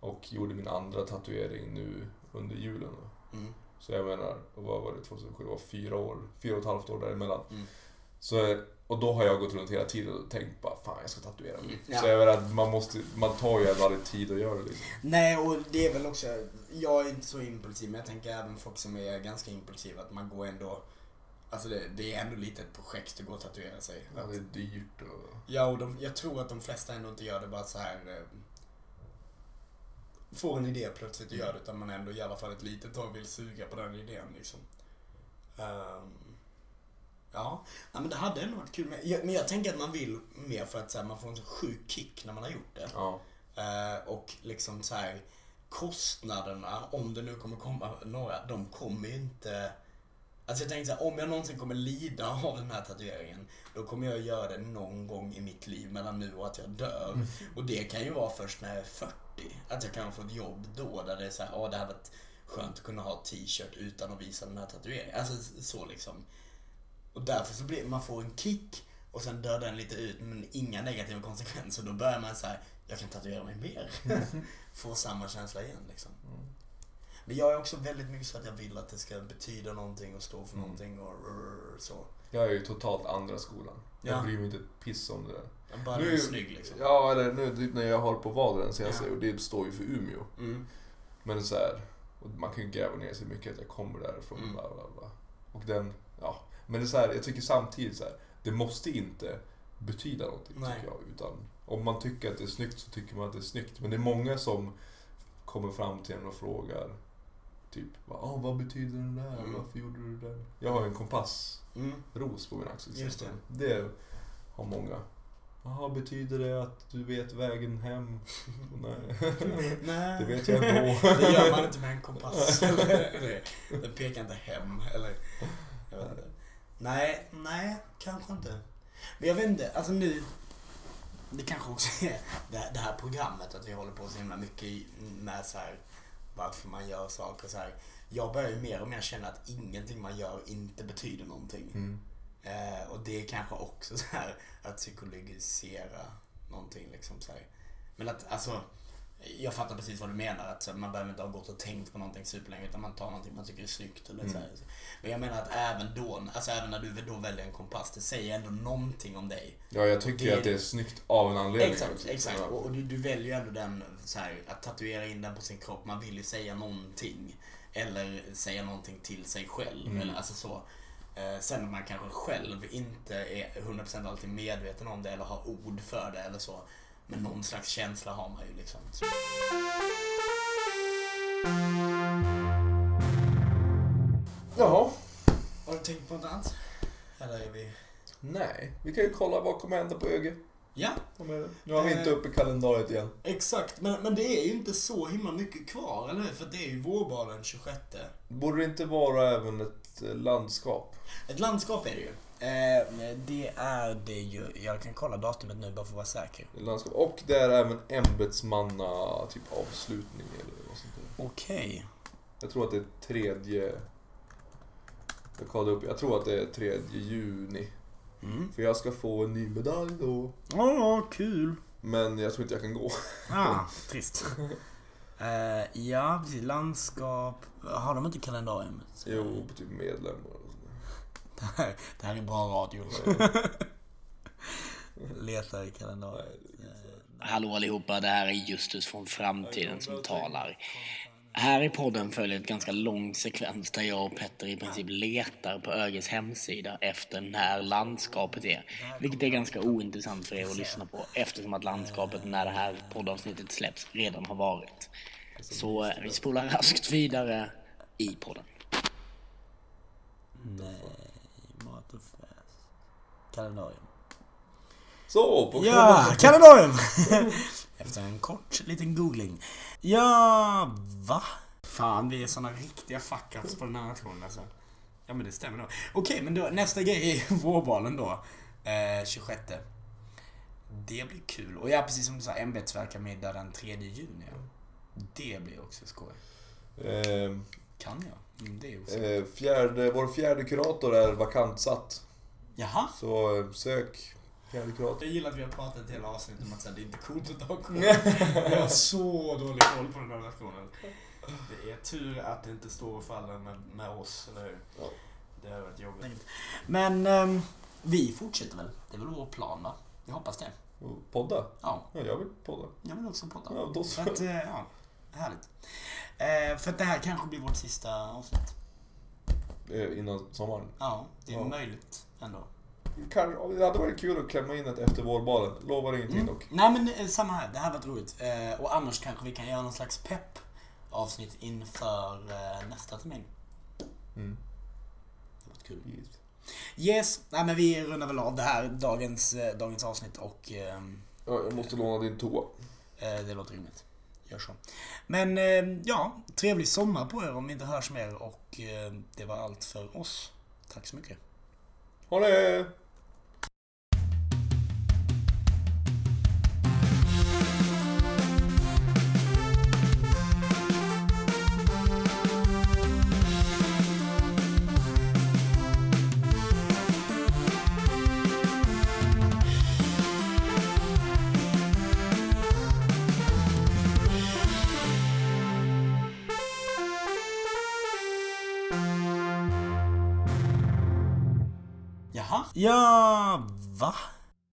Och gjorde min andra tatuering nu under julen. Mm. Så jag menar, vad var det 2007? Det var fyra år, fyra och ett halvt år däremellan. Mm. Så, och då har jag gått runt hela tiden och tänkt bara fan jag ska tatuera mig. Mm, ja. Så jag menar, man, måste, man tar ju ändå aldrig tid att göra det liksom. Nej, och det är väl också, jag är inte så impulsiv, men jag tänker även folk som är ganska impulsiva, att man går ändå, alltså det, det är ändå lite ett projekt att gå och tatuera sig. Ja, det är dyrt och... Ja, och de, jag tror att de flesta ändå inte gör det bara så här eh, får en idé plötsligt och gör det, utan man ändå i alla fall ett litet tag vill suga på den idén liksom. Ehm, ja, ja, men det hade ändå varit kul. Men jag, men jag tänker att man vill mer för att så här, man får en så sjuk kick när man har gjort det. Ja. Eh, och liksom så här kostnaderna, om det nu kommer komma några, de kommer ju inte... Alltså jag tänker så här, om jag någonsin kommer lida av den här tatueringen, då kommer jag göra det någon gång i mitt liv mellan nu och att jag dör. Och det kan ju vara först när jag är 40. Att jag kan få ett jobb då, där det är så här, åh det hade varit skönt att kunna ha t-shirt utan att visa den här tatueringen. Alltså så liksom. Och därför så blir man får en kick och sen dör den lite ut men inga negativa konsekvenser. Då börjar man så här, jag kan tatuera mig mer. Få samma känsla igen liksom. Mm. Men jag är också väldigt mycket så att jag vill att det ska betyda någonting och stå för Mm. någonting och så. Jag är ju totalt andra skolan. Ja. Jag bryr mig inte ett piss om det där. Bara Nu- snygg liksom. Ja, eller nu typ när jag har på Vadren jag Ja. och det står ju för Umeå. Mm. Men så här, och man kan ju gräva ner sig mycket att jag kommer därifrån. Mm. Bla, bla, bla. Och den, ja. Men det är så här, jag tycker samtidigt så här, det måste inte betyda någonting Nej. tycker jag. Utan om man tycker att det är snyggt så tycker man att det är snyggt. Men det är många som kommer fram till en och frågar Typ, ah, vad betyder den där? Mm. Varför gjorde du det där? Jag har en kompassros Mm. på min axel. Just exempel. det har många. Jaha, betyder det att du vet vägen hem? Nej. Nej. Det vet jag ändå. Det gör man inte med en kompass. eller, den pekar inte hem. Eller, jag vet inte. Nej, nej, kanske inte. Men jag vet inte, alltså nu. Det kanske också är det, här programmet, att vi håller på så himla mycket med så här, varför man gör saker så här. Jag börjar ju mer och mer känna att ingenting man gör inte betyder någonting. Mm. Eh, och det är kanske också så här att psykologisera någonting liksom så här. Men att alltså, jag fattar precis vad du menar. Att så, man behöver inte ha gått och tänkt på någonting superlänge utan man tar någonting man tycker är snyggt. Eller så här. Men jag menar att även då, alltså även när du då väljer en kompass, det säger ändå någonting om dig. Ja, jag tycker Det- att det är snyggt av en anledning. Exakt, exakt. Och, och du, du väljer ju ändå den, så här, att tatuera in den på sin kropp. Man vill ju säga någonting. Eller säga någonting till sig själv. Mm. Eller, alltså så. Eh, sen om man kanske själv inte är 100% alltid medveten om det eller har ord för det eller så. Men någon slags känsla har man ju liksom. Jaha. Har du tänkt på något annat? Eller är vi... Nej, vi kan ju kolla vad kommer hända på ÖG. Ja? Nu har vi Eh. inte uppe kalendariet igen. exakt. Men, men det är ju inte så himla mycket kvar, eller hur? För det är ju vårbalen 26. Borde det inte vara även ett eh, landskap? Ett landskap är det ju. Eh, det är det ju. Jag kan kolla datumet nu bara för att vara säker. Ett landskap. Och det är även ämbetsmanna typ avslutning eller vad sånt där. Okej. Jag tror att det är tredje... Jag kollade upp, jag tror att det är tredje juni. Mm. För jag ska få en ny medalj då. Åh, kul. Men jag tror inte jag kan gå. Ah, trist. Eh, ja, precis. Landskap. Har de inte kalendarium? Jo, på typ medlemmar och sådär. Det här, det här är bra radio. Letar i kalendarium. Hallå allihopa, det här är Justus från framtiden som talar. Här i podden följer ett ganska lång sekvens där jag och Petter i princip letar på ÖGEs hemsida efter när landskapet är. Vilket är ganska ointressant för er att lyssna på eftersom att landskapet när det här poddavsnittet släpps redan har varit. Så eh, vi spolar raskt vidare i podden. Nej, Matofest. Kalendarium. Så, på Ja, kalendarium! Efter en kort liten googling. Ja, va? Fan, vi är såna riktiga fuck-ups på den här nationen alltså. Ja men det stämmer då. Okej, men då, nästa grej är vårbalen då. Eh, 26. Det blir kul. Och ja, precis som du sa, ämbetsverkarmiddag den 3 juni. Ja. Det blir också skoj. Eh, Kan jag? Mm, det är också. eh, fjärde, vår fjärde kurator är vakantsatt. Jaha? Så eh, sök fjärde kurator. Jag gillar att vi har pratat ett hela avsnitt om att här, det är inte coolt att ha koll. Jag har så dålig koll på den här nationen. Det är tur att det inte står och faller med, med oss, eller hur? Ja. Det har varit jobbigt. Men ehm, vi fortsätter väl? Det är väl vår plan va? Jag hoppas det. Podda? Ja, Ja, jag vill podda. jag vill också podda. Ja, då så. För att, eh, ja, härligt. Eh, för att det här kanske blir vårt sista avsnitt. Eh, innan sommaren. Ja, det är Ja. möjligt ändå. Det hade varit kul att klämma in ett efter vårbalen. Lovar ingenting Mm. dock. Nej men eh, samma här, det här var roligt. Eh, och annars kanske vi kan göra någon slags pepp avsnitt inför eh, nästa termin. Mm. Det var kul. Yes. Yes, nej men vi rundar väl av det här, dagens, eh, dagens avsnitt och ehm, Ja, jag måste låna din toa. eh, det låter rimligt. Gör så. Men eh, ja, trevlig sommar på er om vi inte hörs mer och det var allt för oss. Tack så mycket. Ha det! Ja, va?